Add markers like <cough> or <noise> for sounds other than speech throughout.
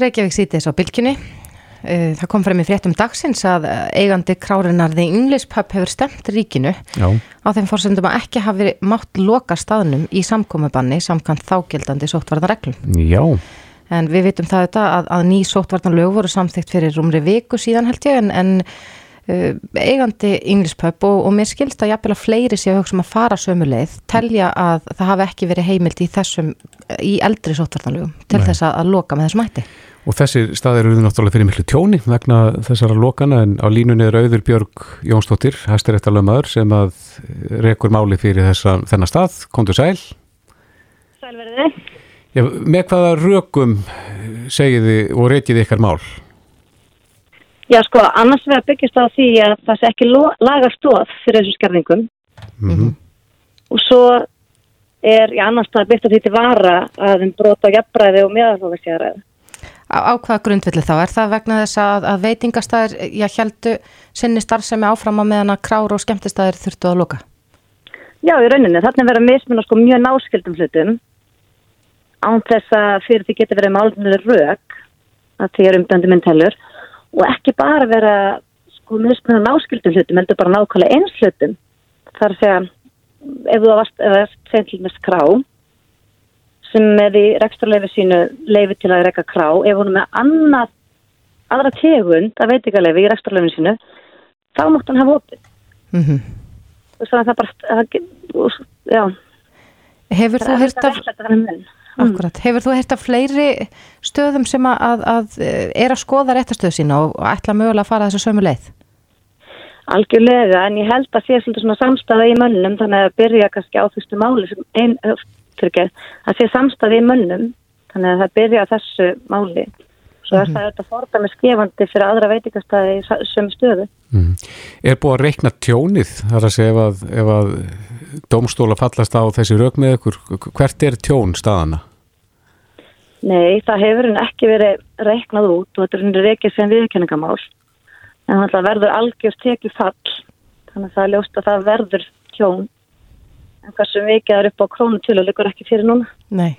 Reykjavík sítið á bylginni. Eh, það kom frem í fréttum dagsins að eigandi krárinarði English Pub hefur stemt ríkinu Já. á þeim fórsendum að ekki hafi mátt loka staðnum í samkomiðbanni samkvæmt þágildandi sóttvarðarreglum. Já, En við vitum það þetta að, að ný sóttvarnarlög voru samþygt fyrir rúmri viku síðan held ég en, en eigandi English Pub og, og mér skilst að jafnvel að fleiri sé að hugsa um að fara sömu leið telja að það hafi ekki verið heimild í þessum, í eldri sóttvarnarlögum til Nei. þess að, að loka með þessum hætti. og þessi staðir eru náttúrulega fyrir miklu tjóni vegna þessara lokana en á línunni er auður Björg Jónsdóttir, hæstaréttalömaður sem að rekur máli fyrir þessa, þennan stað, kontur sæl. Sælverði. Já, með hvaða rökum segið þið og reykið ykkar mál? Já sko, annars vegar byggist á því að það sé ekki lagastóð fyrir þessu skerðingum Mm og svo er í annars það byggt á því til vara að þeim brota jafnbræði og meðalfóðarsjæðræði. Á, á hvaða grundvilli þá? Er það vegna þess að, að veitingastæðir, já, heldu sinni starfsemi áfram á meðan að krár og skemmtistæðir þurftu að loka? Já, í rauninni, þarna verða mismunna sko mjög náskildum hlutum án þess að fyrir því getur verið málunir rauk að því er umdöndi myndhelur og ekki bara vera sko mismunna náskildum hlutum, heldur bara nákvæmlega eins hlutum. Það er að ef þú varst, það er segn til mest krá sem er í reksturleifi sínu leifi til að reyka krá, ef hún er með annað, aðra tegund að veitingaleifi í reksturleifinu sínu, þá mátt hann hafa opið. Mm Og svo að það bara, það, já, Hefur þú heyrt af. Akkurat, hefur þú heyrt af fleiri stöðum sem að, að, að eh, er að skoða réttastöðu sína og, og ætla mögulega að fara þessa sömu leið? Algjörlega, en ég held að sé svolítið svona samstæða í mönnum, þannig að byrja kannski á fyrstu máli sem ein, fyrir ekki, að sé samstæða í mönnum, þannig að það byrja á þessu máli. Svo er það þetta fordæmi skefandi fyrir aðra veitingastæði í sömu stöðu. -hmm. Er búið að reikna tjónið þar að segja ef að, ef að dómstóla fallast á þessi rök með ykkur, hvert er tjón staðana? Nei, það hefur henni ekki verið reiknað út og þetta er henni reikið sem viðkenningamál. En þannig að verður algjörst tekið fall, þannig að það er ljóst að það verður tjón. En hversu mikið það er upp á krónutölu liggur ekki fyrir núna. Nei.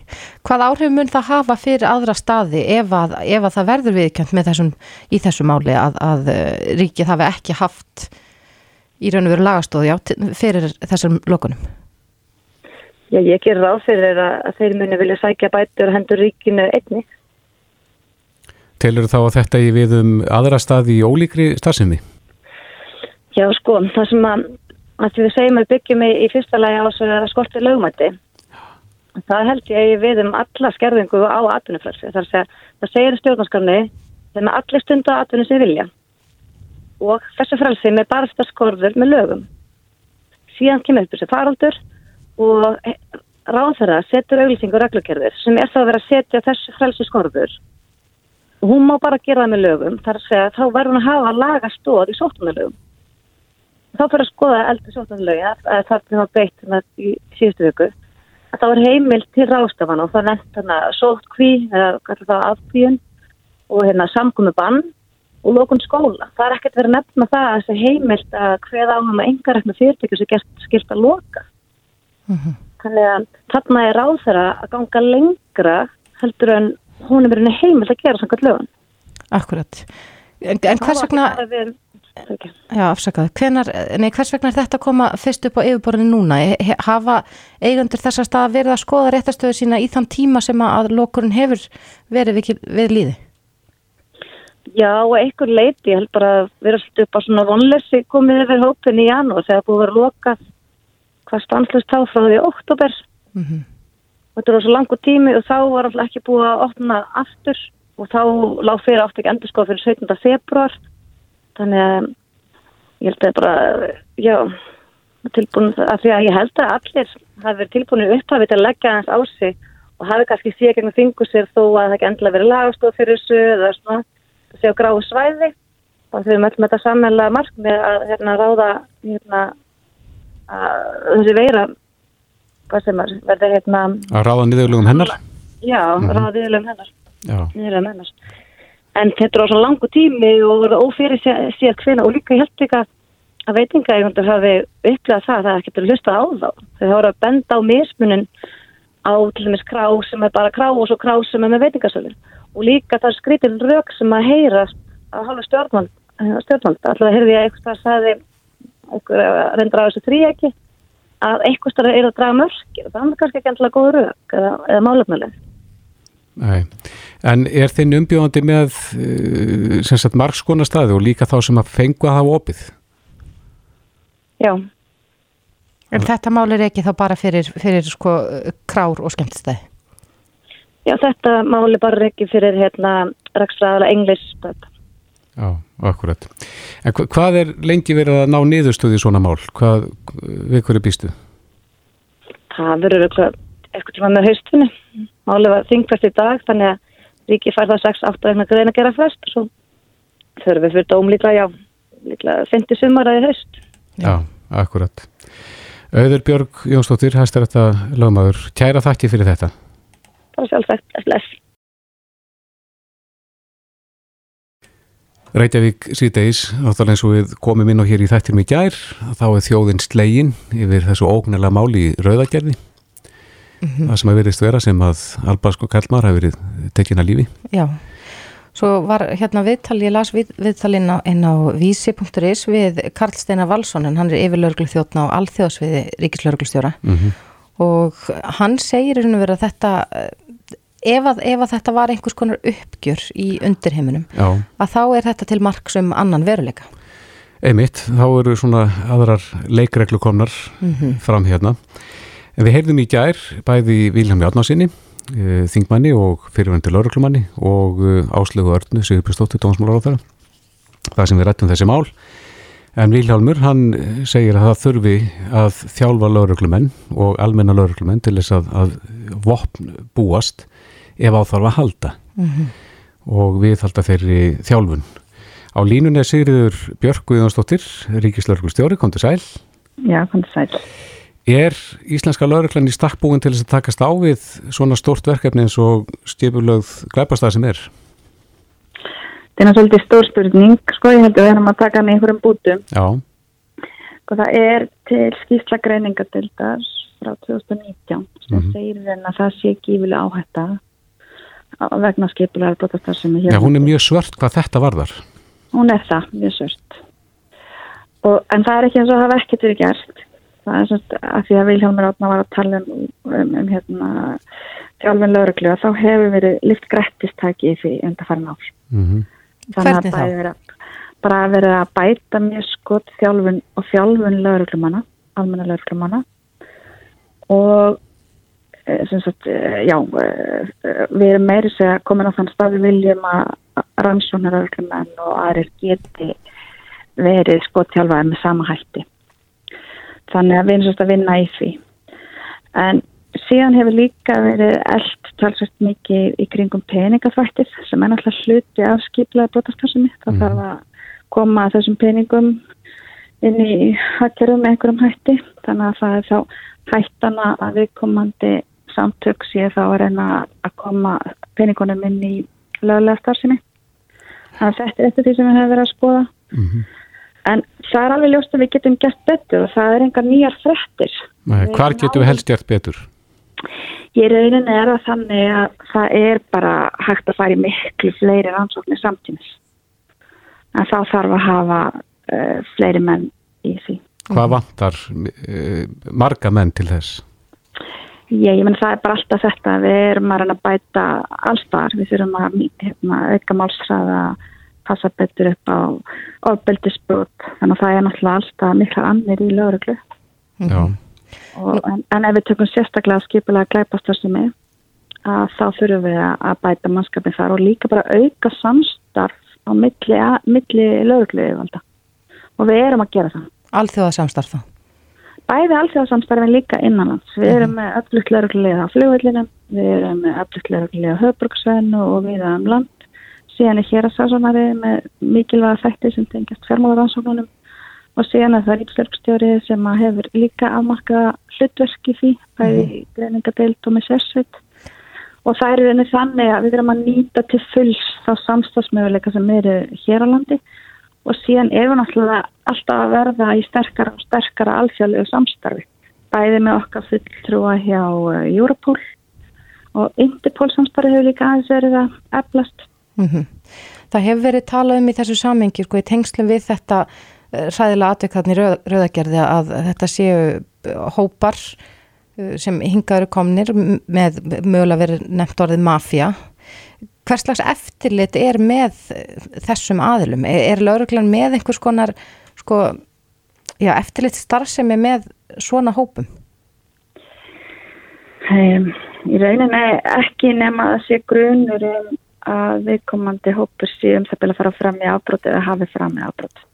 Hvað áhrif mun það hafa fyrir aðra staði ef að, ef að það verður viðkjönd með þessum, í þessu máli að, að eh, ríkið hafi ekki haft í raun og veru lagastóði á fyrir þessum lokunum? Já, ég ger ráð fyrir að, að þeir muni vilja sækja bætur hendur ríkinu einni. Telur þá að þetta í við um aðra staði í ólíkri starfsemi? Já, sko, það sem að, að við segjum að byggjum í, í fyrsta lagi á að skorti lögmætti. Það held ég við um alla skerðingu á atvinnufrelsi. Það, það segir stjórnarskarni þegar allir stundu að atvinnu sér vilja. Og þessu frelsi með barasta skorður með lögum. Síðan kemur upp þessu faraldur og ráðherra setur auglýsingu og reglugerðir sem er þá að vera að setja þessu frelsi skorður. Og hún má bara gera það með lögum. Það er að segja að þá verður hún að hafa laga stóð í sóttunarlögum þá fyrir að skoða eldri sóttanlögi að það er það beitt hérna í síðustu vöku að það var heimil til rástafan og það nefnt hérna sótkví eða það afkvíun og hérna samkomi bann og lókun skóla. Það er ekkert verið að nefna það að þessi heimilt að hveða áhengum að engarækna fyrirtækju sem gerst skilt að loka. Þannig að þarna er ráð þeirra að ganga lengra heldur en hún er verið heimilt að gera samkvæmt lögun. Akkurat. En, en hvers vegna... Já, afsakað. Hvenar, nei, hvers vegna er þetta að koma fyrst upp á yfirborðinu núna? Hafa eigandur þess að stað verið að skoða réttastöðu sína í þann tíma sem að lokurinn hefur verið við, við líði? Já, einhver leiti, ég held bara að vera á svona vonleysi komið yfir hópin í janúar þegar búið að vera lokað hvað stanslust þá frá því oktober. Mm -hmm. Þetta var svo langu tími og þá var alltaf ekki búið að opna aftur og þá lág fyrir aftur ekki endur skoða fyrir 17. februar þannig að ég held að bara, já, tilbúin að því að ég held að allir hafi verið tilbúinir upphafið til að leggja hans á sig og hafi kannski síðan gegnum fingur sér þó að það ekki endilega verið lagastóð fyrir þessu eða svona, sé á gráu svæði og þau möllum þetta sammelega mark með að hérna ráða hérna að þessi veira er, verður hérna Að ráða niðurlugum hennar? Já, mm -hmm. ráða niðurlugum hennar Já. niðurlugum hennar en þetta er á svona langu tími og ófyrir síðan hvina og líka ég held líka að veitingaeigundur hafi upplegað það að það ekkert er hlustað á þá þau hafa að benda á mismunin á til dæmis krá sem er bara krá og svo krá sem er með veitingasölu og líka það skrítir rauk sem að heyrast á halva stjórnvald, eh, stjórnvald. alltaf heyrði ég eitthvað að eitthvað reyndra á þessu þrý ekki að eitthvað starf er að draga mörg það er kannski ekki alltaf góð rauk eða, eða málefnuleg Nei, en er þinn umbjóðandi með uh, sem sagt margskona staði og líka þá sem að fengu að hafa opið? Já, En þetta mál er ekki þá bara fyrir, fyrir sko krár og skemmtistæði? já þetta máli bara ekki fyrir hérna rækstraðala englisböð Já, akkurat. En hva, hvað er lengi verið að ná niðurstöði svona mál? Hvað, við hverju býstu? það verður eitthvað eitthvað tíma með haustunni máli var þingfæst í dag þannig að ríki fær það 6-8 vegna greina að gera frest og svo þurfum við fyrir dóm líka já, líklega 50 sumar að í haust Já, akkurat. Auður Björg Jónsdóttir, hæstar þetta lögmaður. Kæra þakki fyrir þetta. bara sjálfsagt, Reykjavík síðdeis, áttalega eins og við komum inn á hér í þættir mig gær, þá er þjóðin slegin yfir þessu ógnarlega máli í rauðagerði. Það sem að verðist vera sem að albansko kallmar hafi verið tekin að lífi. Já, svo var hérna viðtal, ég las við, viðtal inn á, á vísi.is við Karl Steinar Valsson en hann er yfirlörglu þjóttna á alþjóðsviði ríkislörglustjóra Mm og hann segir og verið að þetta ef að, ef að þetta var einhvers konar uppgjör í undirheiminum að þá er þetta til marks um annan veruleika einmitt, þá eru svona aðrar leikreglu komnar fram hérna. En við heyrðum í gær bæði Vilhelm Járnarsinni, þingmanni og fyrirvendur lauruglumanni og áslögu Örnu, Sigurbjörnsdóttir, dómsmálar á þeirra. Það sem við rættum þessi mál. En Vilhelmur, hann segir að það þurfi að þjálfa lauruglumenn og almenna lauruglumenn til þess að, að vopn búast ef á þarf að halda og við halda þeirri þjálfun. Á línunni er Sigriður Björk Guðjónsdóttir, ríkislauruglustjóri, kom til sæl. Já, kom til sæl Er íslenska lauruglan í stakkbúin til þess að takast á við svona stórt verkefni eins og stipulögð glæpastað sem er? Það er svolítið stór spurning, sko, ég held að við erum að taka hann einhverjum bútum. Já, Sko, það er til skýrsla greiningadildar frá 2019 sem Mhm. segir þeim að það sé gífilega áhætta á- vegna skipulega brotastar sem er hér. Já hún er mjög svört hvað þetta varðar. Hún er það, mjög sört. Og, en það er ekki eins og það hafa ekkert verið gert. Það er svona að því að Vilhelmur Átna var að tala um, um, um hérna, þjálfin lauruglu að þá hefur verið lift grettistæki í því undarfærin ár. Mm Þannig Hvernig að þá? verið að, bara verið að bæta mjög skot þjálfun og þjálfun lauruglumanna, almenna lauruglumanna og sagt, eh, já, eh, eh, við erum meiri segja komin á þann stað við viljum að rannsóknar lauruglumenn og aðrir geti verið skotþjálfaði með sama hætti. Þannig að við erum sérst að vinna í því. En síðan hefur líka verið eld talsvægt mikið í kringum peningaþvættið sem er náttúrulega hluti af skiplaði brotastarsinni. Það Mhm. þarf að koma að þessum peningum inn í hakkerum með einhverjum hætti. Þannig að það er þá hættana að viðkomandi samtök sé þá að reyna að koma peningunum inn í löglega starfsinni. Þannig að þetta er eftir því sem við hefum verið að skoða. -hmm. En það er alveg ljóst að við getum gert betur og það er engar nýjar frettir. Hvar getum við helst gert betur? Ég rauninni er það þannig að það er bara hægt að fara í miklu fleiri rannsóknir samtímis. En þá þarf að hafa uh, fleiri menn í því. Hvað vantar uh, marga menn til þess? Ég, ég menn það er bara alltaf þetta. Við erum að reyna að bæta allstar. Við þurfum að hérna, auka málsræða, passa betur upp á ofbeldisbrot. Þannig að það er náttúrulega alltaf mikla annir í lögreglu. Já, Og, en, en ef við tökum sérstaklega skipulega glæpastarfsemi að þá þurfum við að, að bæta mannskapin þar og líka bara auka samstarf á milli, að- milli lögreglu yfirvalda og við erum að gera það. Alþjóða samstarf þá Bæði alþjóðasamstarfin líka innanlands. Við erum með lögreglið á flugvöldinum, við erum með lögreglið á höfbruksveðinu og við um land. Síðan er hér að sásónari með mikilvæga þætti sem tengjast fjármálarannsóknunum og síðan er það ríkslörgstjóri sem hefur líka afmarka hlutverk í því, bæði mm. greiningadeild og með sérsveit. Og það er einnig þannig að við erum að nýta til fulls þá samstagsmöguleika sem eru hér á landi og síðan erum við náttúrulega alltaf að verða í sterkara og sterkara alþjóðlegu samstarfi. Bæði með okkar fulltrúa hjá uh, Europol og Interpol-samstarið hefur líka aðeins verið að eflast. Mm -hmm. Það hefur verið talað um í þessu samengi, sko, í tengslum við þetta ræðilega atveikðarnir rauð, rauðagerði að þetta séu hópar sem hingaður komnir með mögulega verið nefnt orðið mafja. Hvers slags eftirlit er með þessum aðilum? Er, er lauruglan með einhvers konar sko, já, eftirlit starfsemi með svona hópum? Um, í rauninni ekki nema sé grunur um að viðkomandi hópur síðan það vilja fara fram í afbrót eða hafi fram í afbrót.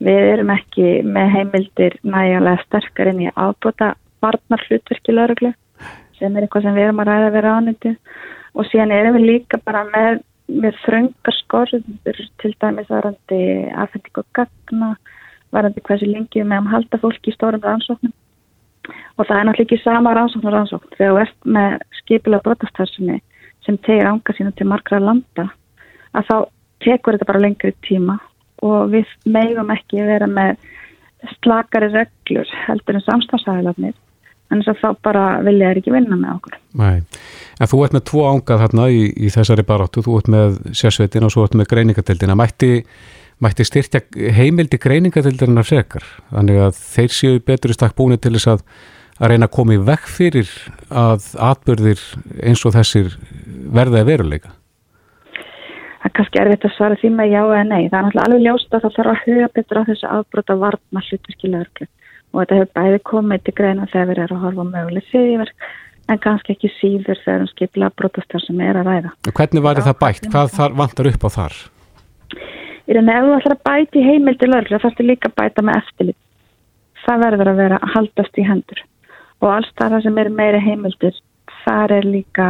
Við erum ekki með heimildir nægilega sterkar inn í afbróta varnar hlutverki lauruglu sem er eitthvað sem við erum að ræða við ránindi og síðan erum við líka bara með, með þröngar skorður til dæmis varandi aðfending og gagna, varandi hversu lengi við meðum halda fólki í stórum rannsóknum. Og það er náttúrulega ekki sama rannsókn og rannsókn. Þegar þú ert með skipilega brotastarsinni sem tegir ánga sína til margra landa að þá tekur þetta bara lengri tíma. Og við meðum ekki vera með slakari reglur heldur en samstagsæðilarnir en þess að þá bara vilja þér ekki vinna með okkur. Nei, en þú ert með tvo ángað þarna í, í þessari baróttu, þú ert með sérsveitin og svo ert með greiningatildina. Mætti, mætti styrtja heimildi greiningatildina frekar, þannig að þeir séu betur í stakk búin til þess að að reyna að koma í vekk fyrir að atbyrðir eins og þessir verða veruleika? Það er kannski erfitt að svara því með já eða nei. Það er náttúrulega alveg ljóst að það þarf að huga betur á þessu afbróta varna hlutverkilegurklu og þetta hefur bæði komið til greina þegar við erum að horfa möguleg fyrirverk en kannski ekki síður þegar um skipla brotastar sem er að ræða. Hvernig var það bætt? Hvað þar, vantar upp á þar? Í raun ef þú ætlar að bæti heimildi löglu þá þarfst þú líka að bæta með eftirlit. Það verður að vera að haldast í hendur og alls það sem er meiri heimildir þar er líka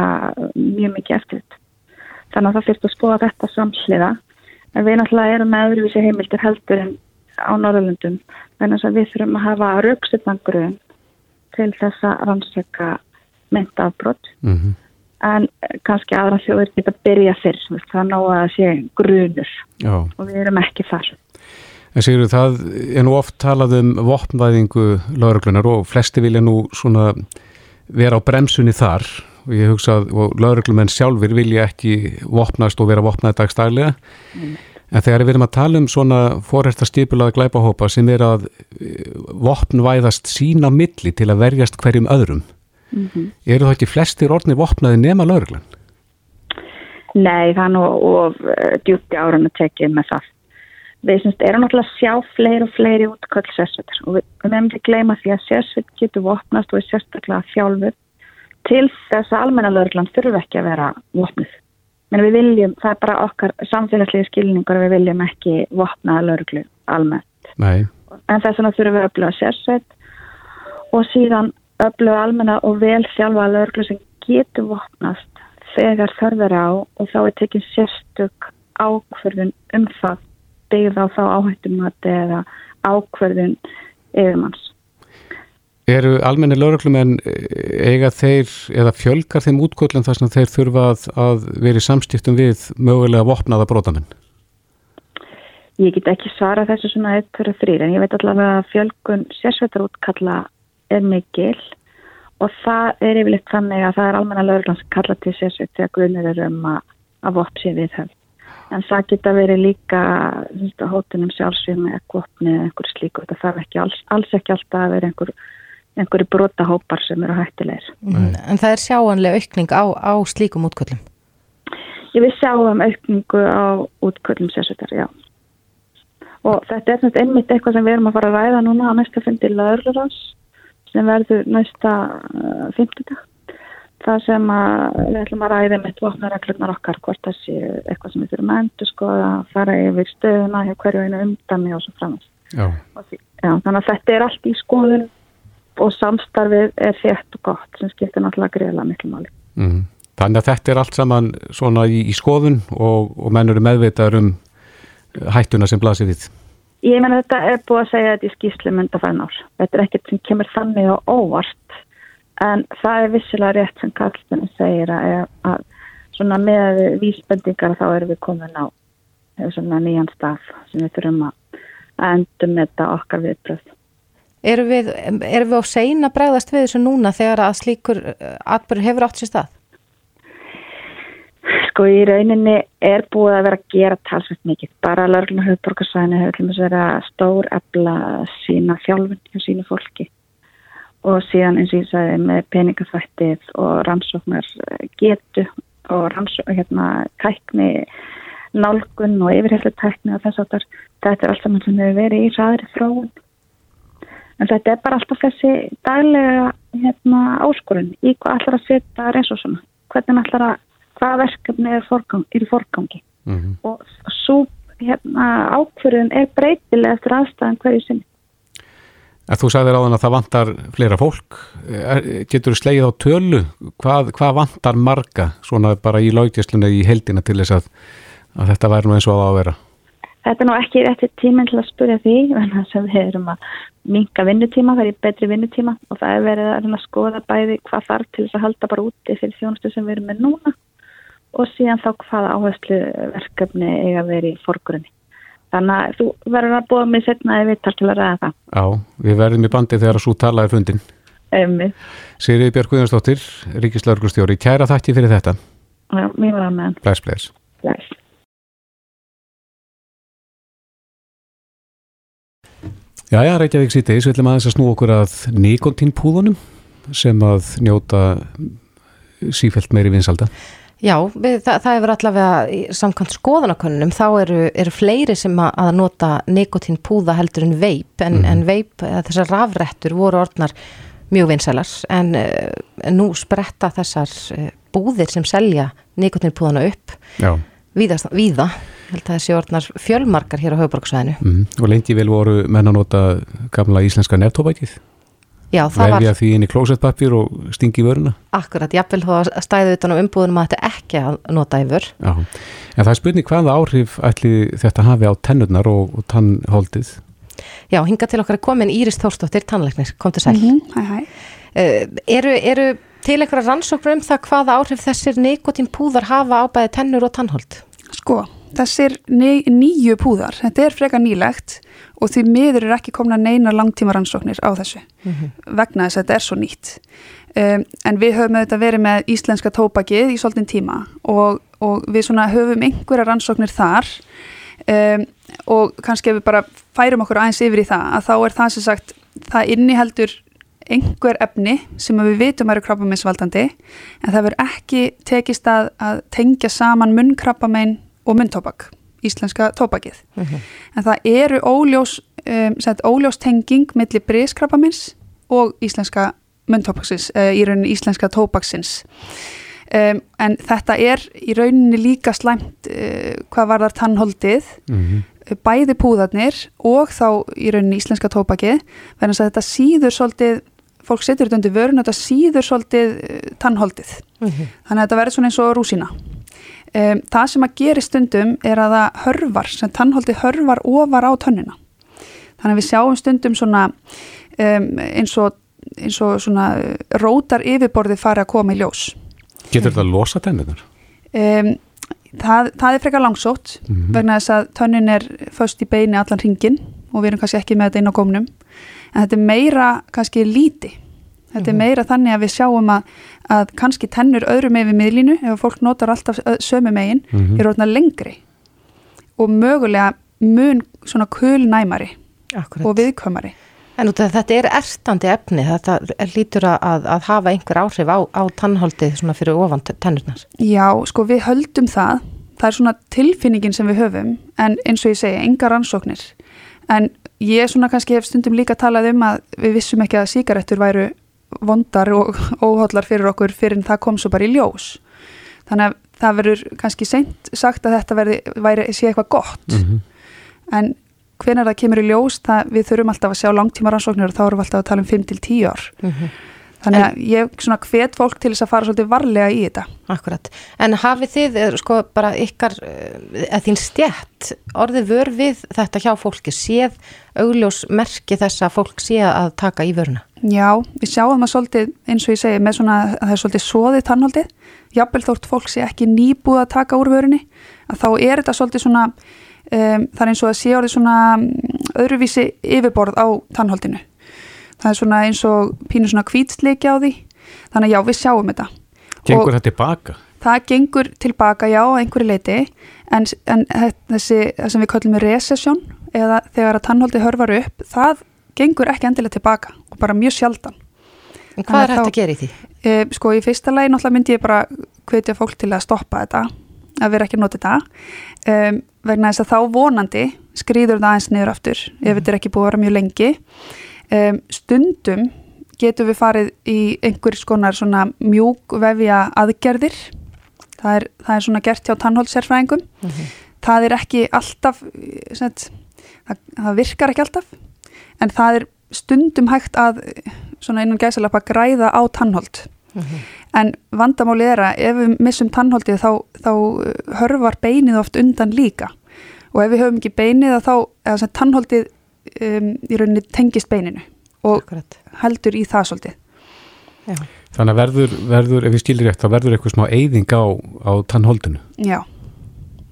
mjög mikið eftirlit. Þannig að það fyrst að skoða þetta samsliða en við náttúrulega erum með öðruvísi heimildir heldur en á Norðalundum þannig að við þurfum að hafa rauksetnangruðum til þess að rannsaka myndafbrott mm -hmm. en kannski aðra þjóður geta að byrja fyrr það ná að sé grunur Já. og við erum ekki þar. En Sigur, það nú oft talað um vopnvæðingu lauruglunar og flesti vilja nú svona vera á bremsunni þar og ég hugsa að lauruglumenn sjálfur vilja ekki vopnast og vera vopnaði dagstælega mm. En þegar við erum að tala um svona fórhæsta stipulaða glæpahópa sem er að eh, vopnvæðast sína milli til að verjast hverjum öðrum mm -hmm. eru það ekki flestir orðni vopnaði nema lauruglan? Nei, það er nú og eh, djúti áran að tekja með það við semst erum náttúrulega að sjá fleiri og fleiri útköll sérsveitar og við, meðum ekki gleyma því að sérsveit getur vopnast og er sérstaklega fjálfur til þess að almennalörgland þurfu ekki að vera vopnuð. Menn við viljum, það er bara okkar samfélagslegi skilningur að við viljum ekki vopnaða lörglu almennt. Nei. En þess vegna þurfum við að öfluga sérsveit og síðan öfluga almenna og vel sjálfa lörglu sem getur vopnast þegar þarf á og þá er tekinn sérstök ákverðun um það byggð á þá áhættumati eða ákverðin yfirmanns. Eru almenni lauruglumenn eiga þeir eða fjölgar þeim útgóðlum þar sem þeir þurfa að, að vera í samstiftum við mögulega vopnaða brótamenn? Ég get ekki svara þessu svona eitt fyrir þrýr en ég veit allavega að fjölgun sérsveitar útkalla er mikil og það er yfirleitt þannig að það er almenna lauruglan sem kalla til sérsveit þegar grunnir eru um að, að vopn sé viðhöld en það geta verið líka hótunum sjálfsvíð með ekkvopni eða einhverju slíku, þetta þarf ekki alls, alls ekki alltaf að vera einhver, einhverju brotahópar sem eru hættilegir. Mm. En það er sjáanlega aukning á, á slíkum útköllum? Ég vil sjá um aukningu á útköllum sérsveitar, já. Og þetta er svona einmitt eitthvað sem við erum að fara að ræða núna á næsta fundi laurlurans sem verður næsta uh, fymtudag það sem að við ætlum að ræða með tvoknareglunar okkar hvort það sé eitthvað sem við þurfum að endur skoða, fara yfir stöðuna hjá hverju einu umdami og svo framast. Já. Já, þannig að þetta er allt í skoðun og samstarfið er þétt og gott sem skiptir náttúrulega greiðlega miklu máli. Mm. Þannig að þetta er allt saman svona í, í skoðun og, og menn eru meðvitaður um hættuna sem blasir þitt. Ég menna þetta er búið að segja þetta í skýslu myndafæðin ár. Þetta er ekkert sem kemur þannig á óvart en það er vissilega rétt sem Karlsson segir að, að svona með vísbendingar þá erum við komin á svona nýjan stað sem við þurfum að endur með þetta okkar viðbröð. Erum við, erum við á seina bregðast við þessu núna þegar að slíkur atbyrgur hefur átt sér stað? Sko í rauninni er búið að vera að gera talsveit mikið. Bara lörgluna höfðborgarsvæðinu hefur til þess að stór efla sína þjálfun hjá sínu fólki og síðan eins og ég sagði með peningafættið og rannsóknar getu og rannsóknar hérna tækni nálgun og yfirhefli tækni og þess að þetta er allt saman sem hefur verið í ræðri þróun. En þetta er bara alltaf þessi daglega hérna, áskorun í hvað allar að setja resursuna. Hvernig allar að hvað verkefni er, forgang, er í forgangi mm -hmm. og svo hérna, ákverðin er breytileg eftir aðstæðan hverju sinni. En þú sagðir á þann að það vantar fleira fólk. Er, getur þú slegið á tölu? Hvað, hvað vantar marga svona bara í lággjastlunni í heldina til þess að, að þetta væri nú eins og að ávera? Þetta er nú ekki rétti tíminn til að spurja því en sem við erum að minka vinnutíma, það er betri vinnutíma og það er verið að skoða bæði hvað þarf til þess að halda bara úti fyrir þjónustu sem við erum með núna og síðan þá hvaða áherslu verkefni eiga verið í forgrunni. Þannig að þú verður að búa mig setna eða við til að ræða það. Já, við verðum í bandi þegar að svo tala er fundin. Ummi. Sigriði Björg Guðjónsdóttir, Ríkislauglustjóri, kæra þætti fyrir þetta. Já, Já, já, Reykjavík sýtis, við ætlum aðeins að snú okkur að nikotínpúðunum sem að njóta sífælt meiri vinsalda. Já, við, það, það hefur allavega samkvæmt skoðanakönnunum, þá eru, eru fleiri sem að, nota nikotínpúða heldur en veip, en, mm. en veip, þessar rafrættur voru orðnar mjög vinsælars, en, en nú spretta þessar eh, búðir sem selja nikotínpúðana upp víða, víða, held að þessi orðnar fjölmarkar hér á höfuborgsvæðinu. Mm. Og lengi vel voru menna nota gamla íslenska neftóbækið? Já, það var... Vefja því inn í klósettpappir og stingi vöruna? Akkurat, jáfnvel þá stæði utan á umbúðunum að þetta ekki að nota í vör. Já, en það er spurning hvaða áhrif ætli þetta hafi á tennurnar og, og tannholdið? Já, hinga til okkar er komin Íris Þórstóttir, tannleiknir, kom til sæl. Mm -hmm, hæ, hæ. Uh, eru, eru til einhverja rannsóknur um það hvaða áhrif þessir nikotínpúðar hafa á bæði tennur og tannhold? Sko, þessir nýju púðar, þetta er freka nýlegt og því miður er ekki komna neina langtíma rannsóknir á þessu mm -hmm. vegna þess að þetta er svo nýtt um, en við höfum auðvitað verið með íslenska tópakið í svolítinn tíma og, og við svona höfum einhverja rannsóknir þar um, og kannski ef við bara færum okkur aðeins yfir í það að þá er það sem sagt, það inniheldur einhver efni sem við vitum eru krabbameinsvaldandi en það verður ekki tekist að, að tengja saman munnkrabbamein og munntópak íslenska tópakið. Mhm. -huh. En það eru óljós, um, óljós tenging millir brískrappamins og íslenska myndtópaksins, uh, í rauninni íslenska tópaksins. Um, en þetta er í rauninni líka slæmt uh, hvað var þar tannholdið, mhm. -huh. bæði púðarnir og þá í rauninni íslenska tópakið, verðan að þetta síður svolítið, fólk setur þetta undir vörun, þetta síður svolítið uh, tannholdið. -huh. Mhm. Þannig að þetta verður svona eins og rúsina. Um, það sem að gera stundum er að það hörvar, sem tannholdi hörvar ofar á tönnina. Þannig að við sjáum stundum svona um, eins og, eins og svona rótar yfirborði fara að koma í ljós. Getur þetta að losa tenninar? Um, það, það er frekar langsótt mm -hmm. vegna þess að tönnin er först í beini allan ringin og við erum kannski ekki með þetta inn á gómnum en þetta er meira kannski líti Þetta er mhm. meira þannig að við sjáum að, að kannski tennur öðru með við miðlínu ef fólk notar alltaf sömu megin mm -hmm. er orðina lengri og mögulega mun svona kulnæmari Akkurat. og viðkömmari. En út af þetta er erstandi efni, þetta er lítur að, að hafa einhver áhrif á, á tannholdið svona fyrir ofan tennurnar. Já, sko við höldum það, það er svona tilfinningin sem við höfum en eins og ég segja, enga rannsóknir. En ég svona kannski hef stundum líka talað um að við vissum ekki að síkaretur væru vondar og óhóllar fyrir okkur fyrir en það kom svo bara í ljós þannig að það verður kannski seint sagt að þetta verði, væri sé eitthvað gott mm -hmm. en hvenar það kemur í ljós það við þurfum alltaf að sjá langtíma rannsóknir og þá erum við alltaf að tala um 5-10 ár mm -hmm. Þannig að ég svona hvet fólk til þess að fara svolítið varlega í þetta. Akkurat. En hafið þið, eh, sko, bara ykkar, eða eh, þín stjætt, orðið vör við þetta hjá fólki, séð augljós merki þess að fólk sé að taka í vöruna? Já, við sjáum að svolítið, eins og ég segi, með svona að það er svolítið svoðið tannholdið. Jafnvel þótt fólk sé ekki nýbúið að taka úr vörunni, að þá er þetta svolítið svona, um, það er eins og að sé orðið svona mm, öðruvísi yfirborð á tannholdinu það er svona eins og pínu svona kvítsleiki á því þannig að já, við sjáum þetta Gengur þetta tilbaka? það gengur tilbaka já á einhverju leiti en, en þessi það sem við kallum recession eða þegar að tannholdi hörfar upp það gengur ekki endilega tilbaka og bara mjög sjaldan En hvað er hægt að gera í því? E, sko í fyrsta lagi náttúrulega myndi ég bara hvetja fólk til að stoppa þetta að vera ekki að nota þetta um, vegna þess að þá vonandi skrýður það aðeins niður aftur ef mhm. þetta er ekki búið að vera mjög lengi um, stundum getum við farið í einhvers konar svona mjúk vefja aðgerðir það er, það er svona gert hjá tannhóldsérfræðingum mm -hmm. það er ekki alltaf set, það, það virkar ekki alltaf en það er stundum hægt að svona innan gæsalapa græða á tannhóld mm -hmm. en vandamáli er að ef við missum tannhóldið þá, þá hörfar beinið oft undan líka og ef við höfum ekki beinið þá, eða tannhóldið um, í rauninni tengist beininu og Akkurat. heldur í það svolítið. Já. Þannig að verður, verður, ef ég stilir rétt, þá verður eitthvað smá eyðing á, á tannholdinu. Já,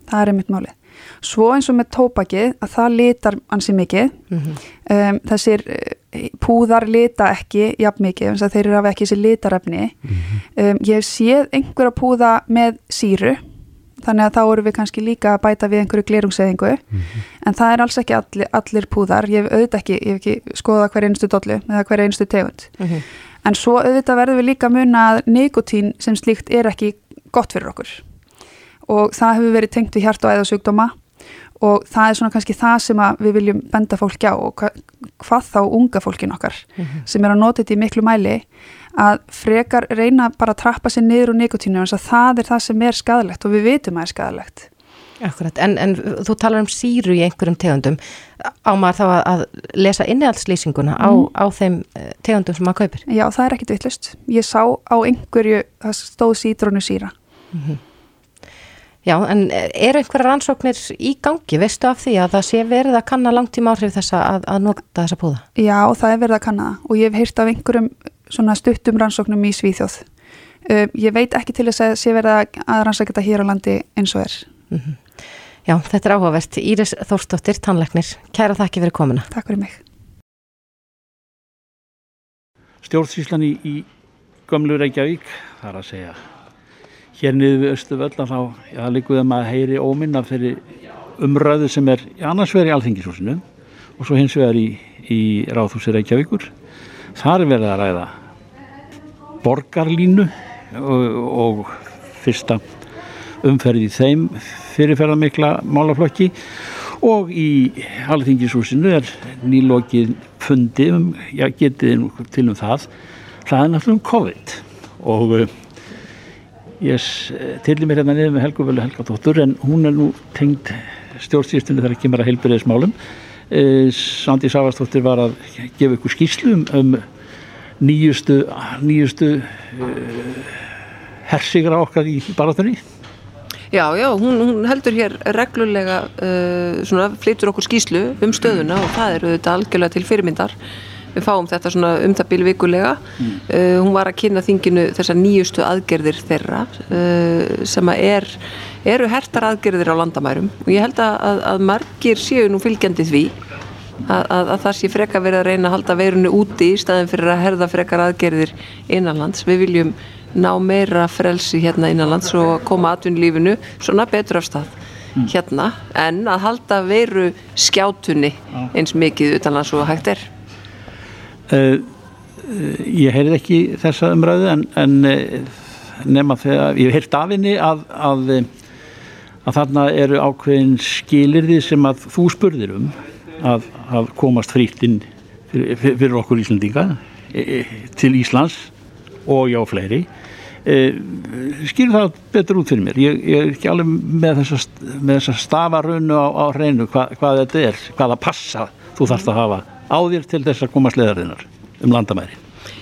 það er einmitt málið. Svo eins og með tópakið að það litar ansi mikið. Mm -hmm. um, þessir eh, púðar lita ekki jafn mikið, þess að þeir eru af ekki þessi litarefni. Mm -hmm. um, ég séð einhverja púða með síru þannig að þá eru við kannski líka að bæta við einhverju glerungseðingu mm -hmm. en það er alls ekki allir, allir púðar ég hef auðvitað ekki, ég hef ekki skoðað hver einstu dollu eða hver einstu tegund -hmm. en svo auðvitað verður við líka muna að nikotín sem slíkt er ekki gott fyrir okkur og það hefur verið tengt við hjart og æðasugdóma og það er svona kannski það sem við viljum benda fólki á og hva, hvað þá unga fólkin okkar mm -hmm. sem er að nota þetta í miklu mæli að frekar reyna bara að trappa sér niður úr nikotínu og það er það sem er skadalegt og við vitum að það er skadalegt. Akkurat, en, en þú talar um síru í einhverjum tegundum á maður þá að, að lesa innihaldslýsinguna á, mm. á þeim eh, tegundum sem maður kaupir? Já, það er ekkit vittlust. Ég sá á einhverju, það stóð sítrónu síra. Mm -hmm. Já, en er einhverja rannsóknir í gangi, veistu af því að það sé verið að kanna langtíma áhrif þessa að, að nota þessa púða? Já, það er verið að kanna og ég hef heyrt af einhverjum svona stuttum rannsóknum í Svíþjóð. Uh, ég veit ekki til þess að sé verða að rannsækja þetta hér á landi eins og er. Mm -hmm. Já, þetta er áhugavert. Íris Þórsdóttir, tannleiknir. Kæra þakki fyrir komuna. Takk fyrir mig. Stjórnsýslan í, í Gömlu Reykjavík, þar að segja hér niður við Östuvöll að þá, já, líkuðum að heyri óminn af þeirri umræðu sem er annars verið í Alþingishúsinu og svo hins vegar í, í Ráðhúsi Reykjavíkur. Þar er verið að ræða borgarlínu og, og fyrsta umferð í þeim fyrirferðarmikla málaflokki. Og í Halþingisúsinu er nýlokið fundi um, já getið til um það. Það er náttúrulega um COVID. Og uh, ég tilli mér hérna niður með Helgu Völu Helgadóttur en hún er nú tengd stjórnsýstunni þar ekki mara heilbyrðismálum Eh, Sandi Savastóttir var að gefa ykkur skýrslu um, um nýjustu, nýjustu uh, hersigra okkar í baratunni Já, já, hún, hún heldur hér reglulega uh, svona, flytur okkur skýslu um stöðuna og það eru þetta algjörlega til fyrirmyndar við fáum þetta svona um það bíl vikulega mm. uh, hún var að kynna þinginu þessar nýjustu aðgerðir þeirra sem að er eru hertar aðgerðir á landamærum og ég held að, að margir séu nú fylgjandi því að, að, að það sé freka verið að reyna að halda veirinu úti í staðin fyrir að herða frekar aðgerðir innanlands. Við viljum ná meira frelsi hérna innanlands og koma atvinnlífinu svona betur af stað mm. hérna en að halda veiru skjátunni eins mikið utanlands og hægt er. Uh, uh, ég heyrið ekki þessa umræðu en, en uh, nema þegar ég heirt af henni að, að að þarna eru ákveðin skilirði sem að þú spurðir um að, að komast frýtt inn fyrir, fyrir okkur Íslandinga til Íslands og já fleiri. Skilur það betur út fyrir mér. Ég, ég er ekki alveg með þessa, með þessa stafarunu á, á hreinu hva, hvað þetta er, hvaða passa þú þarfst að hafa á þér til þess að koma sleðarinnar um landamæri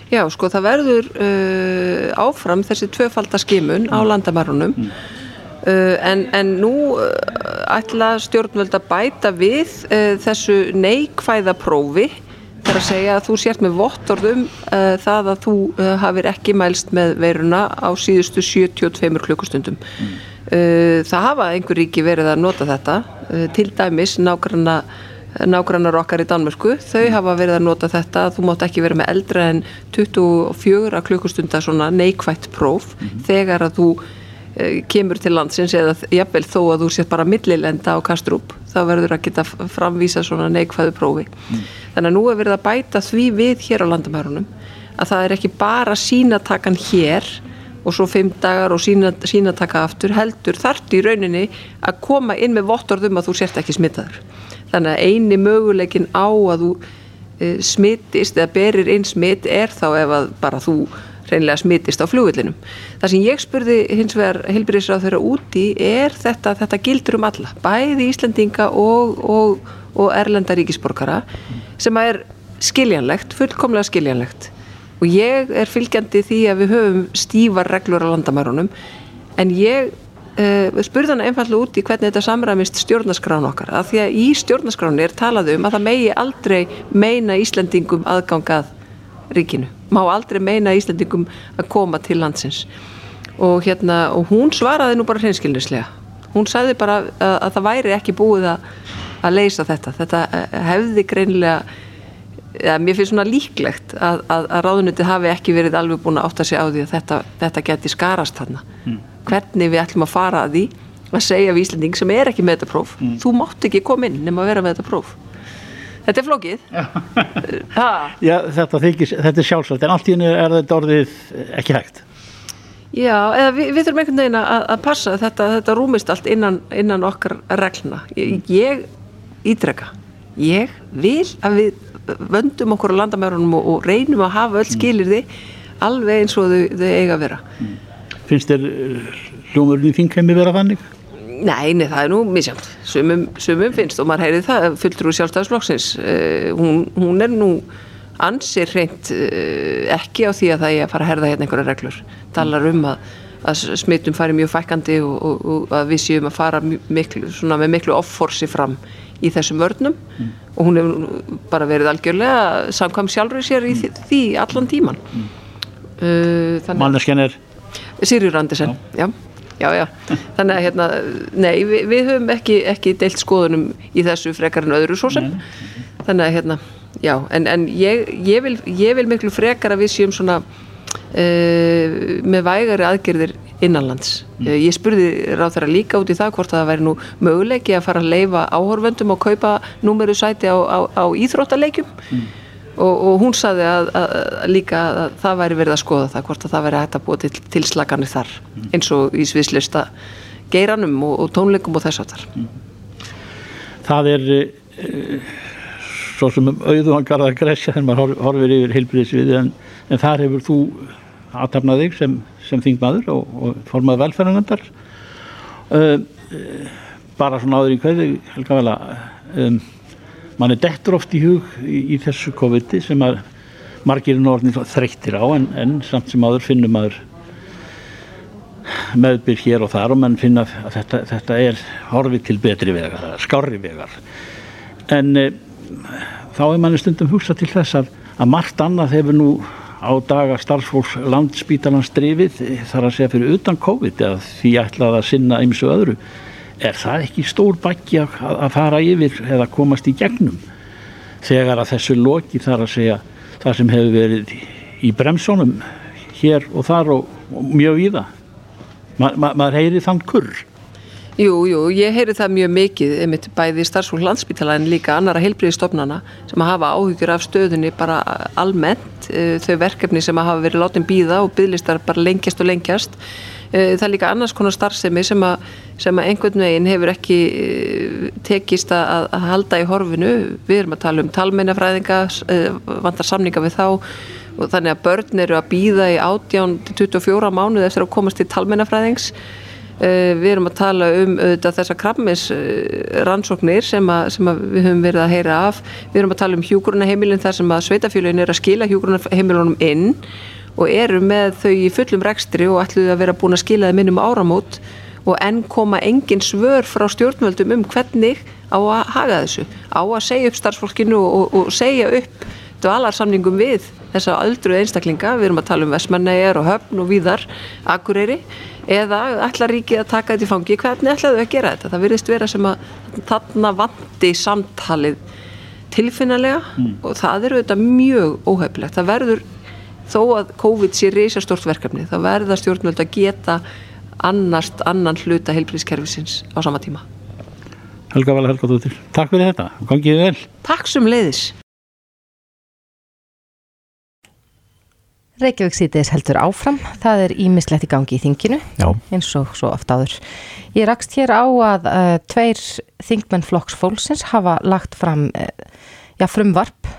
Já, sko, það verður uh, áfram þessi tvöfaldaskimun á landamærunum mm. Uh, en, en nú uh, ætla stjórnvöld að bæta við uh, þessu neikvæða prófi þar að segja að þú sért með vottorðum það að þú hafir ekki mælst með veiruna á síðustu 72 klukkustundum. Mm. Það hafa einhver ríki verið að nota þetta, til dæmis nágranna nágrannar okkar í Danmörku, þau hafa verið að nota þetta þú mátt ekki vera með eldra en 24 klukkustunda svona neikvætt próf mm. þegar að þú eh, kemur til landsins eða jafnvel þó að þú sétt bara millilenda á Kastrup þá verður að geta framvísa svona neikvæðu prófi mm. þannig að nú er verið að bæta því við hér á landamærunum að það er ekki bara sínatakan hér og svo fimm dagar og sína, sínataka aftur heldur þartu í rauninni að koma inn með vottorðum að þú sért ekki smittaður þannig að eini möguleikin á að þú e, smittist eða berir inn smitt er þá ef að bara þú reynilega smittist á flugvillinum. Það sem ég spurði hins vegar heilbyrðisráð þeirra úti er þetta, þetta gildur um alla, bæði Íslandinga og, og, og Erlenda ríkisborgara sem er skiljanlegt, fullkomlega skiljanlegt og ég er fylgjandi því að við höfum stífar reglur á landamærunum. En ég uh, spurði hana einfallega út í hvernig þetta samræmist stjórnaskrán okkar, af því að í stjórnaskránu er talað um að það megi aldrei meina Íslandingum aðgangað ríkinu. Má aldrei meina Íslandingum að koma til landsins. Og, hérna, og hún svaraði nú bara hreinskilnislega. Hún sagði bara að, að það væri ekki búið að, að leysa þetta. Þetta eh, hefði greinlega ja, mér finnst svona líklegt að, að ráðunöti hafi ekki verið alveg búin að átta sig á því að þetta, þetta geti skarast þarna mm. hvernig við ætlum að fara að því að segja við Íslanding sem er ekki með þetta próf mm. þú mátt ekki koma inn nema að vera með þetta próf Þetta er flókið. Já, <laughs> þetta, þykir, þetta er sjálfsvægt, en allt í henni er þetta orðið ekki hægt. Já, eða við, við þurfum einhvern veginn að, að passa þetta, þetta rúmist allt innan, innan okkar regluna. Ég, ég ídrega, ég vil að við vöndum okkur á landamærunum og, og reynum að hafa öll skilir því alveg eins og þau, þau eiga að vera. Finnst þér eh, hljómurinn í þingheimi vera þannig? Nei, nei, það er nú misjátt. Sumum, sumum finnst og maður heyrið það fulltrú sjálfstæðisflokksins. Uh, hún, hún er nú ansir hreint uh, ekki á því að það er að fara að herða hérna einhverja reglur. Talar um að, að smittum fari mjög fækandi og, og, og að við séum að fara miklu, með miklu offorsi fram í þessum vörnum mm. og hún hefur bara verið algjörlega samkvæm sjálfur sér í því, því allan tíman. Mm. Uh, Manneskjan er? Sýrjur Andersen, já. já já, já, þannig að hérna, nei, við, við höfum ekki, ekki deilt skoðunum í þessu frekar en öðru svo sem, þannig að hérna, já, en, en ég, ég, vil, ég vil miklu frekar að við séum svona uh, með vægari aðgerðir innanlands. Mm. Ég spurði ráð þeirra líka út í það hvort það væri nú möguleiki að fara að leifa áhorföndum og kaupa númeru sæti á, á, á íþróttaleikjum mm og, og hún saði að, að, að líka að það væri verið að skoða það hvort að það væri hægt að búa til, til slaganir þar mm. eins og í sviðslista geiranum og, og tónleikum og þess að þar mm. Það er e, svo sem um auðvangar að gresja þegar maður horfir yfir heilbríðisvið en, en þar hefur þú aðtapnað þig sem, sem þingmaður og, og formað velferðanandar e, e, bara svona áður í hverju helga vel að um, mann er dettur oft í hug í, í þessu COVID sem að margir norðin þreyttir á en, en samt sem aður finnum maður meðbyr hér og þar og mann finna að þetta, þetta er horfið til betri vegar, skári vegar. En e, þá er manni stundum hugsað til þess að, að margt annað hefur nú á daga starfsfólks landspítalans drifið þar að segja fyrir utan COVID eða því ætlað að sinna ymsu öðru. Er það ekki stór bakki að, að fara yfir eða komast í gegnum? Þegar að þessu loki þar að segja það sem hefur verið í bremsónum hér og þar og, og mjög það Ma, ma, maður heyri þann kurr Jú, jú, ég heyri það mjög mikið einmitt bæði starfsfólk landsbytala en líka annara heilbriðistofnana sem að hafa áhyggjur af stöðunni bara almennt eh, þau verkefni sem að hafa verið látin býða og bygglistar bara lengjast og lengjast. Eh, það er líka annars konar starfsemi sem að, sem að einhvern veginn hefur ekki eh, tekist að, að halda í horfinu. Við erum að tala um talmeinafræðinga vantar samninga við þá og þannig að börn eru að býða í 18-24 mánuð eftir að komast til talmeinafræðings við erum að tala um þessar krabmis rannsóknir sem, að, sem að við höfum verið að heyra af. Við erum að tala um hjúgrunaheimilin þar sem að sveitafélagin er að skila hjúgrunaheimilunum inn og eru með þau í fullum rekstri og ætluðu að vera búin að skila þeim innum áramót og enn koma engin svör frá stjórnvöldum um hvernig á að haga þessu, á að segja upp starfsfólkinu og, og segja upp dvalarsamningum við þessa öldruð einstaklinga, við erum að tala um Vesmanæjar og Höfn og Víðar, Akureyri eða ætla ríkið að taka þetta í fangi hvernig ætlaðu að gera þetta, það virðist vera sem að þarna vandi samtalið tilfinnalega mm. og það eru þetta mjög óheflegt, það verður þó að COVID sé reysastort verkefni þá verða stjórnvöld að geta annast annan hluta heilbríðskerfisins á sama tíma. Helga Vala Helga Dóttir, takk fyrir þetta, gangið vel. Takk sem leiðis. Reykjavík sítiðis heldur áfram, það er ímislegt í gangi í þinginu, Já. eins og svo oft áður. Ég rakst hér á að uh, tveir þingmenn flokks fólksins hafa lagt fram uh, já, frumvarp,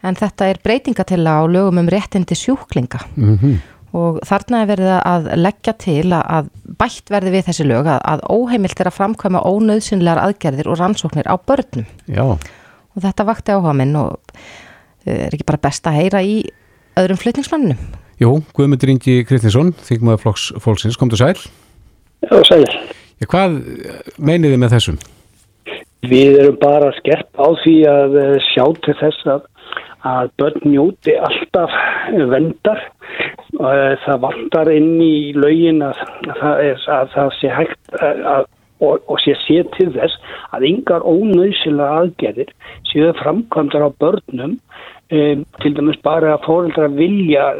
en þetta er breytingatilla á lögum um réttindi sjúklinga. Mm og þarna er verið að leggja til að, að bætt verði við þessi lög að, að óheimilt er að framkvæma ónauðsynlegar aðgerðir og rannsóknir á börnum. Já, og þetta vakti áhuga minn og uh, er ekki bara best að heyra í öðrum flutningsmannum. jú, Guðmundur Ingi Kristinsson, þingmaður flokks fólksins, komdu sæl. Já, sæl. Já, hvað meinið þið með þessum? Við erum bara skert á því að eh, sjá til þess að, að börn njóti alltaf vendar. Eh, Það vantar inn í laugin að, að, það, er, að það sé hægt að, að, og, og sé sé til þess að yngar ónauðsila aðgerðir séu framkvæmdar á börnum um, til dæmis bara að fóreldra vilja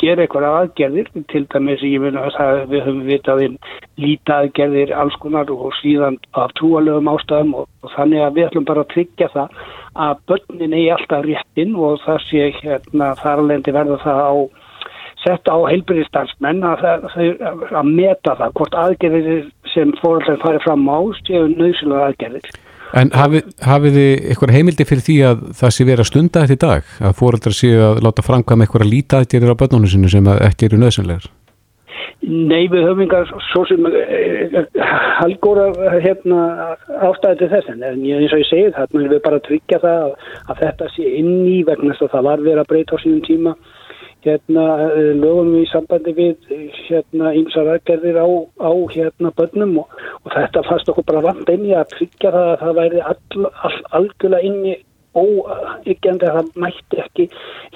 gera eitthvað aðgerðir til dæmis ég meina að það, við höfum vitað um líta aðgerðir alls konar og síðan af trúalögum ástæðum og, og þannig að við ætlum bara að tryggja það að börnin eigi alltaf réttin og það sé hérna þar alveg verða það á setta á heilbyrðistansmenn að, að, meta það hvort aðgerðir sem fóreldrar farið fram á séu nöðsynlega aðgerðir. En hafið, hafið þið eitthvað heimildi fyrir því að það sé verið að stunda þetta í dag? Að fóreldrar séu að láta framkvæma eitthvað að líta aðgerðir á börnunum sinu sem ekki eru nöðsynlegar? Nei, við höfum yngar svo sem halgóra hérna, ástæði til þess en eins og ég segi það, við bara tryggja það að, að þetta sé inn í vegna þess að það var verið að breyta á sínum tíma hérna eh, lögum í sambandi við eh, hérna ýmsar aðgerðir á, á hérna börnum og, og þetta fannst okkur bara vant inn í að tryggja það að það væri all, all, algjörlega inni óyggjandi að það mætti ekki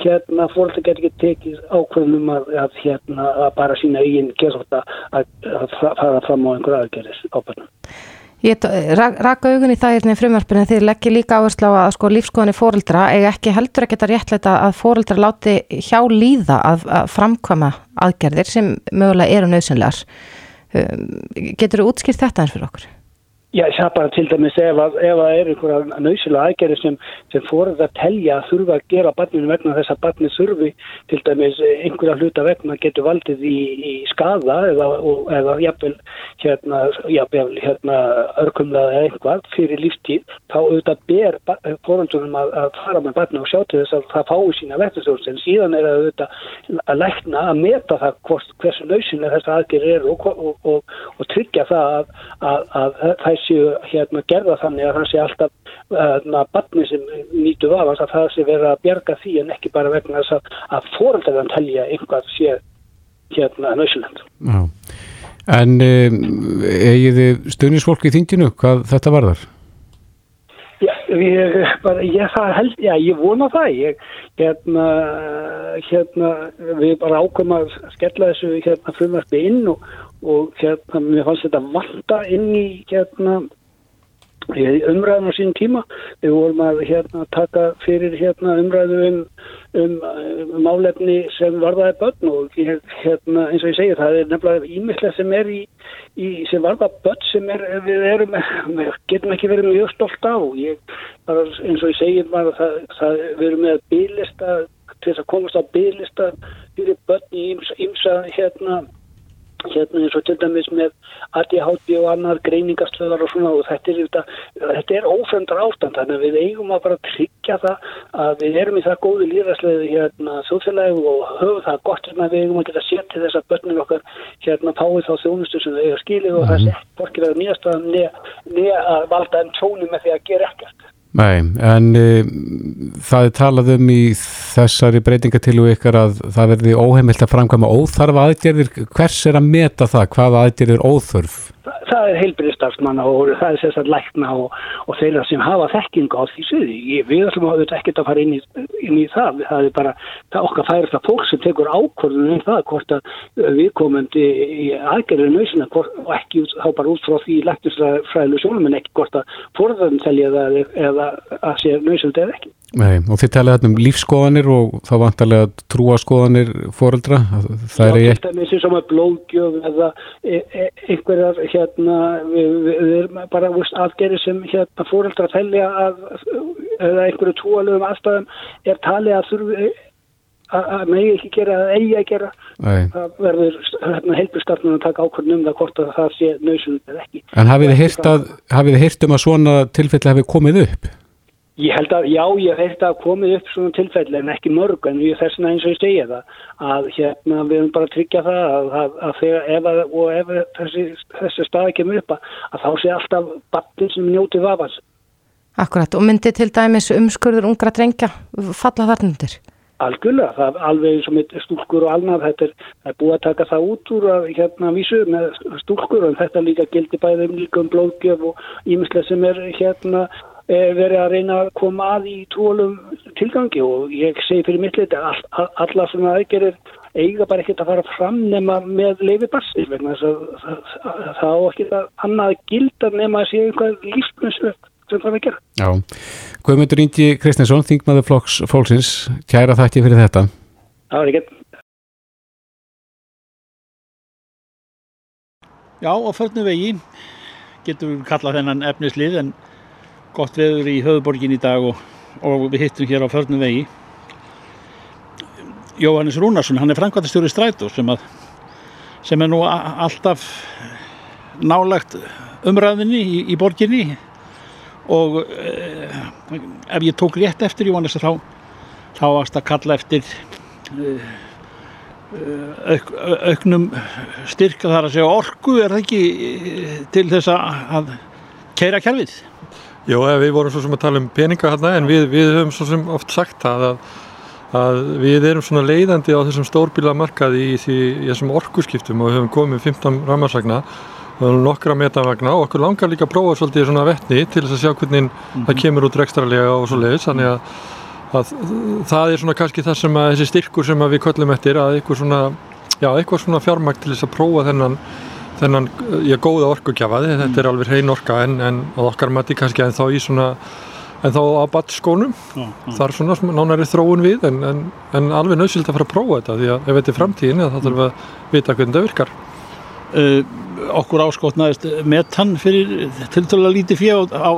hérna fólk getur ekki tekið ákveðnum að, að hérna að bara sína eigin gerðsóta að, að fa- fara fram á einhver aðgerðis á börnum. Rak- raka augun í það hérna í frumvarpinu en þið leggir líka áherslu á að sko lífskoðanir fóreldra eiga ekki heldur að geta réttleita að fóreldra láti hjá líða að, að framkvæma aðgerðir sem mögulega eru nöðsynlegar. Um, getur þú útskýrt þetta eins fyrir okkur? Já, ég sagði bara til dæmis ef að, ef að er einhverja nöysilega aðgerði sem, sem fórið að telja að þurfa að gera barninu vegna þess að barnið þurfi til dæmis einhverja hluta vegna getur valdið í, í skada eða, og, eða jafnvel hérna, jafnvel hérna örkumlega eða einhvað fyrir lífstíð þá auðvitað ber fórundunum að, að fara með barninu og sjá til þess að það fái sína vektarstjórn en síðan er það auðvitað að lækna að meta það hvort, hversu nöysilega þess aðgerði eru og, og, og, tryggja það að, að, að það séu hérna gerða þannig að það sé alltaf hérna barni sem nýtu vafans að það sé vera að bjarga því en ekki bara vegna þess að, að fóröldarinn telja einhvað sé hérna. Já. En um, eigið þið stuðnisfólk í þinginu, hvað þetta varðar? Ég, bara, ég held, já, ég vona það, ég, hérna, hérna, við bara ákveðum að skella þessu, hérna, frumvarpi inn og, og, hérna, mér fannst þetta valda inn í, umræðum á sín tíma. Við vorum að, hérna, taka fyrir, hérna, umræðu um, um, um málefni sem varðaði börn og, hérna, eins og ég segi, það er nefnilega ímislega sem er í, í sem varða börn sem er, við erum, getum ekki verið mjög stolt á. Ég, eins og ég segi, bara, það, það, við erum með bílista til þess að komast á bílista fyrir börn í ymsa hérna, hérna eins og til dæmis með ADHD og annar greiningastöðar og svona og þetta er, þetta, er ófremdar ástand þannig að við eigum að bara tryggja það að við erum í það góðu líðræslega hérna þjóðfélagi og höfum það gott sem að við eigum að geta sér til þess að börnum okkar hérna fáið þá þjónustu sem þau eiga skilið og það sé borkir að nýjastöðan neða að valda enn tóni með því að gera ekkert. Nei, en um, það er talað um í þessari breytingatilu ykkar að það verði óheimilt að framkvæma óþarfa aðgerðir. Hvers er að meta það? Hvaða aðgerðir er óþörf? Það, það er heilbyrðistarfsmanna og það er sérstaklega lækna og, og þeirra sem hafa þekkinga á því sviði. Ég, við ætlum að auðvitað ekkert að fara inn í, inn í það. Það er bara það okkar færasta fólk sem tekur ákvörðunum um það hvort að við komandi í aðgerðinu nöysina og ekki þá bara út frá því læknisfræðilu sjónum en ekki hvort að forðan telja það eða að sé nöysina eða ekki. Nei, og þið talið þarna um lífskoðanir og þá vantarlega trúaskoðanir fóreldra, það er ég til dæmis eins og með blóðgjöf eða e e einhverjar hérna, við, við, erum bara aðgerið sem hérna fóreldra telja að eða einhverju trúalögum aðstæðum er talið að þurfi að að megi ekki gera eða eigi að gera Nei. það verður hérna, heilbjörnstarfnum að taka ákvörðun um það hvort að það sé nöðsum eða ekki. En hafið þið heyrt að, um að svona tilfelli hafi komið upp? Ég held að, já, ég held að komið upp svona tilfelli en ekki mörg en ég þess vegna eins og ég segja það að hérna við erum bara að tryggja það að, að, að þegar ef, að, og ef þessi, þessi staði kemur upp að, þá sé alltaf battin sem njóti vafans. Akkurat, og myndi til dæmis umskurður ungra drengja falla þarna undir? Algjörlega, það er alveg eins og með stúlkur og alnað, þetta er, er búið að taka það út úr að hérna vísu með stúlkur en þetta líka gildi bæði um líka um blóðgjöf og ímislega sem er hérna verið að reyna að koma að í trúalum tilgangi og ég segi fyrir mitt leiti að all, alla svona aðgerir eiga bara ekkert að fara fram nema með leifi bassi vegna þess að það- á ekkert að annað gilda nema að sé einhvað lífsmyndsvöld sem það er að gera. Já. Guðmundur Ingi Kristinsson, þingmaður flokks fólksins, kæra þakki fyrir þetta. Það var ekkert Já, á förnu vegi getum við kallað þennan efnislið en gott veður í höfuborgin í dag og, og við hittum hér á förnu vegi. Jóhannes Rúnarsson, hann er framkvæmtastjóri strætó sem, að, sem er nú alltaf nálagt umræðinni í, í borginni og eh, ef ég tók rétt eftir Jóhannes þá, þá varst að kalla eftir auk, auknum styrk þar að segja orku er það ekki til þess að, keira kerfið Jó, við vorum svo sem að tala um peninga hérna en við, við höfum svo sem oft sagt það að, að við erum svona leiðandi á þessum stórbílamarkaði í, því, í þessum orkuskiptum og við höfum komið 15 rammarsagna og nokkra metanvagna og okkur langar líka að prófa svolítið svona vettni til þess að sjá hvernig það kemur út rekstrarlega og svo leiðis þannig að, að það er svona kannski það sem að þessi styrkur sem við köllum eftir að eitthvað svona, já, eitthvað svona fjármagn til þess að prófa þennan þennan, ég góða orkugjafaði þetta er alveg hrein orka en, en okkar mati kannski en þá í svona en þá á batskónum já, já. þar svona nánari þróun við en, en, en alveg nöðsild að fara að prófa þetta því að ef þetta er framtíðin þá við að vita hvernig þetta virkar. Uh, okkur áskotnaðist metan fyrir tiltölulega lítið fjö á, á,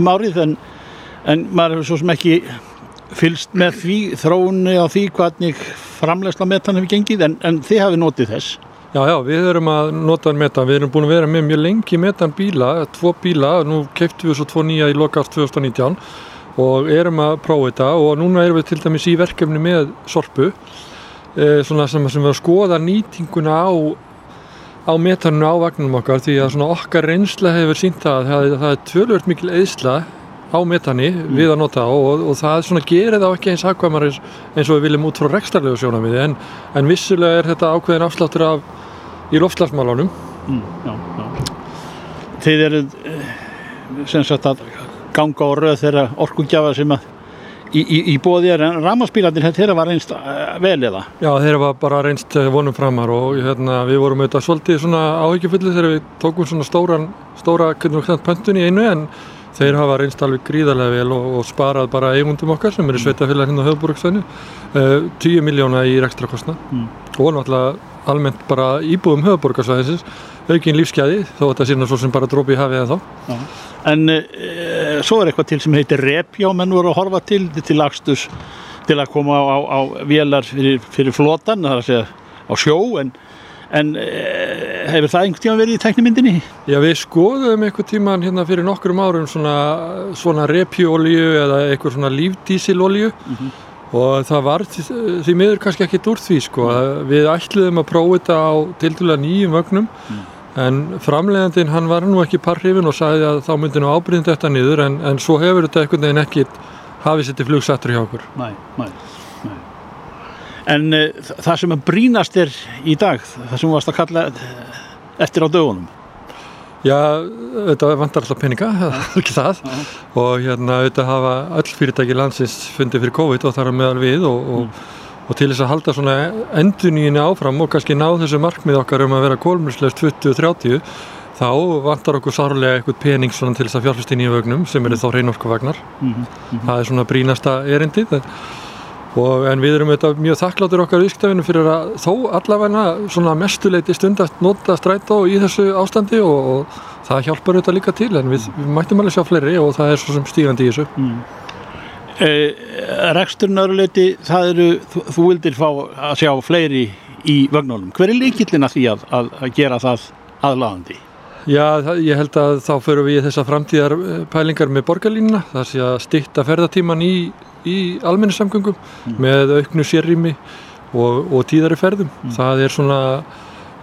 um árið en, en maður hefur svo sem ekki fylst með því þróunni á því hvernig framlegsla metan hefur gengið en, en þið hafi notið þess Já, já, við erum að nota metan, við erum búin að vera með mjög lengi metan bíla, tvo bíla, nú keiptum við svo tvo nýja í lokast 2019 og erum að prófa þetta. Og núna erum við til dæmis í verkefni með sorpu, eh, svona sem, sem við að skoða nýtinguna á, á metaninu á vagnum okkar því að svona okkar reynsla hefur sínt að það, það er tvölvört mikil eðsla á metani við að nota og, og það svona gerir þá ekki eins hagkvæmar eins, eins og við viljum út frá rekstarlegu sjónamiði en, en vissulega er þetta ákveðin afsláttur af í loftslagsmálunum mm, já, já. Þið eruð eh, sem sagt að ganga á röð þeirra orkugjafa sem að í, í, í bóði er en ramaspílarnir þeirra var einst uh, vel eða Já, þeir var bara reynst eh, vonum framar og hérna, við vorum auðvitað svolítið svona áhyggjufulli þegar við tókum svona stóran, stóra pöntun í einu en þeir hafa reynst alveg gríðarlega vel og, og sparað bara eigundum okkar sem eru sveitafélag hérna á höfuborgsvæðinu uh, 10 miljóna í rekstra kostna Mm. og náttúrulega almennt bara íbúðum höfuborgarsvæðisins aukin lífsgæði þó þetta sína svo sem bara drópi í hafið en þá En uh, svo er eitthvað til sem heitir rep, já, menn voru að horfa til. Til akstus til að koma á, á, á vélar fyrir, fyrir flotan, það er að segja á sjó, en, en uh, hefur það einhvern tíma verið í teknimyndinni? Já, við skoðum einhver tíman hérna fyrir nokkrum árum svona, svona repjuolíu eða einhver svona lífdísilolíu og það var því, miður kannski ekkit úr því sko. Við ætluðum að prófa þetta á tildulega nýjum vögnum en framleiðandinn hann var nú ekki parhrifin og sagði að þá myndi nú ábyrðin þetta niður en, en svo hefur þetta einhvern veginn ekki hafið sér til flugsattur hjá okkur. Nei, nei. En uh, það sem að brínast er í dag, það sem varst að kalla eh, eftir á dögunum, Já, þetta vantar alltaf peninga, <laughs> ekki það. Og hérna auðvitað hafa öll fyrirtæki landsins fundið fyrir COVID og þar að meðal við og, og, og til þess að halda svona enduníinu áfram og kannski ná þessu markmið okkar um að vera kólmurslaust 2030 þá vantar okkur sárlega eitthvað pening svona til þess að fjárfæst í vögnum sem eru þá reynorkuvagnar það er svona brínasta erindið og en við erum auðvitað mjög þakkláttur okkar viðskiptafinu fyrir að þó allavegna svona mestuleiti stundast nota strætó í þessu ástandi og, og það hjálpar auðvitað líka til en við, við mættum alveg sjá fleiri og það er svo sem stígandi í þessu mm. eh, Reksturinn öruleiti það eru, þú, þú vildir fá að sjá fleiri í vögnólum hver er líkillin að því að, að, að gera það aðlagandi? Já, það, ég held að þá förum við í þessa framtíðar pælingar með borgarlínuna það sé að stitta ferðatíman í, í almennissamgöngum mm. með auknu sérrými og, og tíðari ferðum mm. það er svona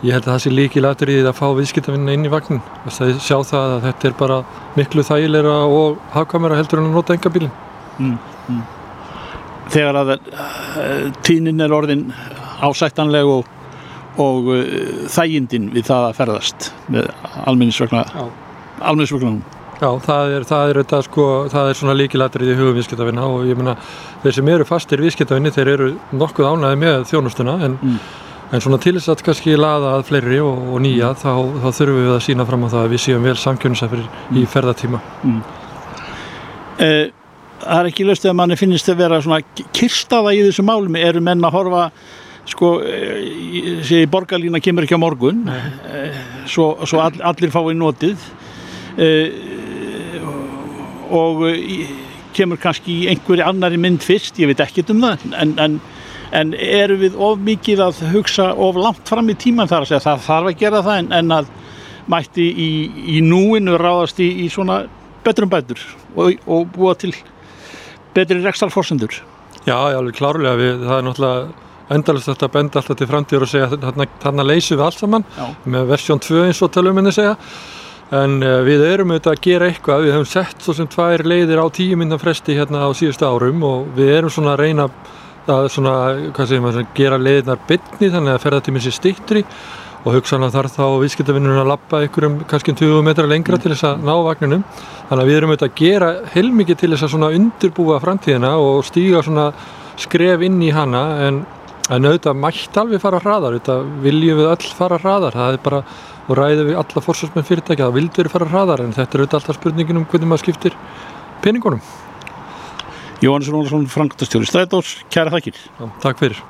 ég held að það sé líki latur í því að fá viðskiptafinna inn í vagnin það sjá það að þetta er bara miklu þægilegra og hafkamera heldur en að nota enga bílin mm. Þegar að tínin er orðin ásættanleg og og uh, þægindin við það að ferðast með almennisvögnum Já, það er, það er, þetta, sko, það er svona líkilatrið í hugum viðskiptafinna og ég meina þeir sem eru fastir viðskiptafinni þeir eru nokkuð ánæði með þjónustuna en, mm. en svona til þess að kannski laða að fleiri og, og nýja mm. þá, þá þurfum við að sína fram á það að við séum vel samkjörnusafir mm. í ferðatíma mm. eh, Það er ekki löst að manni finnist að vera svona kirstaða í þessu málumi eru menn að horfa sko þessi eh, borgarlína kemur ekki á morgun eh, svo, svo all, allir fái notið eh, og kemur kannski í einhverju annari mynd fyrst, ég veit ekkert um það en, en, en eru við of mikið að hugsa of langt fram í tíman þar að segja það þarf að gera það en, en að mætti í, í núinu ráðast í, í svona betrum bætur og, og búa til betri rekstarforsendur Já, alveg klárlega. Við, það er náttúrulega endalist þetta að benda alltaf til framtíður og segja þarna, þarna leysum við allt saman Já. með versjón 2 eins og taluminni segja en uh, við erum auðvitað að gera eitthvað. Við höfum sett svo sem tvær leiðir á tíu minna fresti hérna á síðustu árum og við erum svona að reyna að svona, segir maður, gera leiðinar bytni þannig að ferðartíminn sé stittri og hugsanlega þarf þá viðskiptavinnurinn að lappa einhverjum kannski 20 um metra lengra til þess að ná vagninum. Þannig að við erum auðvitað að gera heilmikið til þess að svona undirbúa framtíðina og stíga svona skref inn í hana. En En auðvitað mætti alveg fara hraðar, auðvitað viljum við öll fara hraðar, það er bara, og ræðum við alla fórsvarsmenn fyrirtækja, það vildur fara hraðar, en þetta er auðvitað alltaf spurningin um hvernig maður skiptir peningunum. Jóhannes Rónarsson, Frankastjóri Strætós, kæra þakkir. Takk fyrir.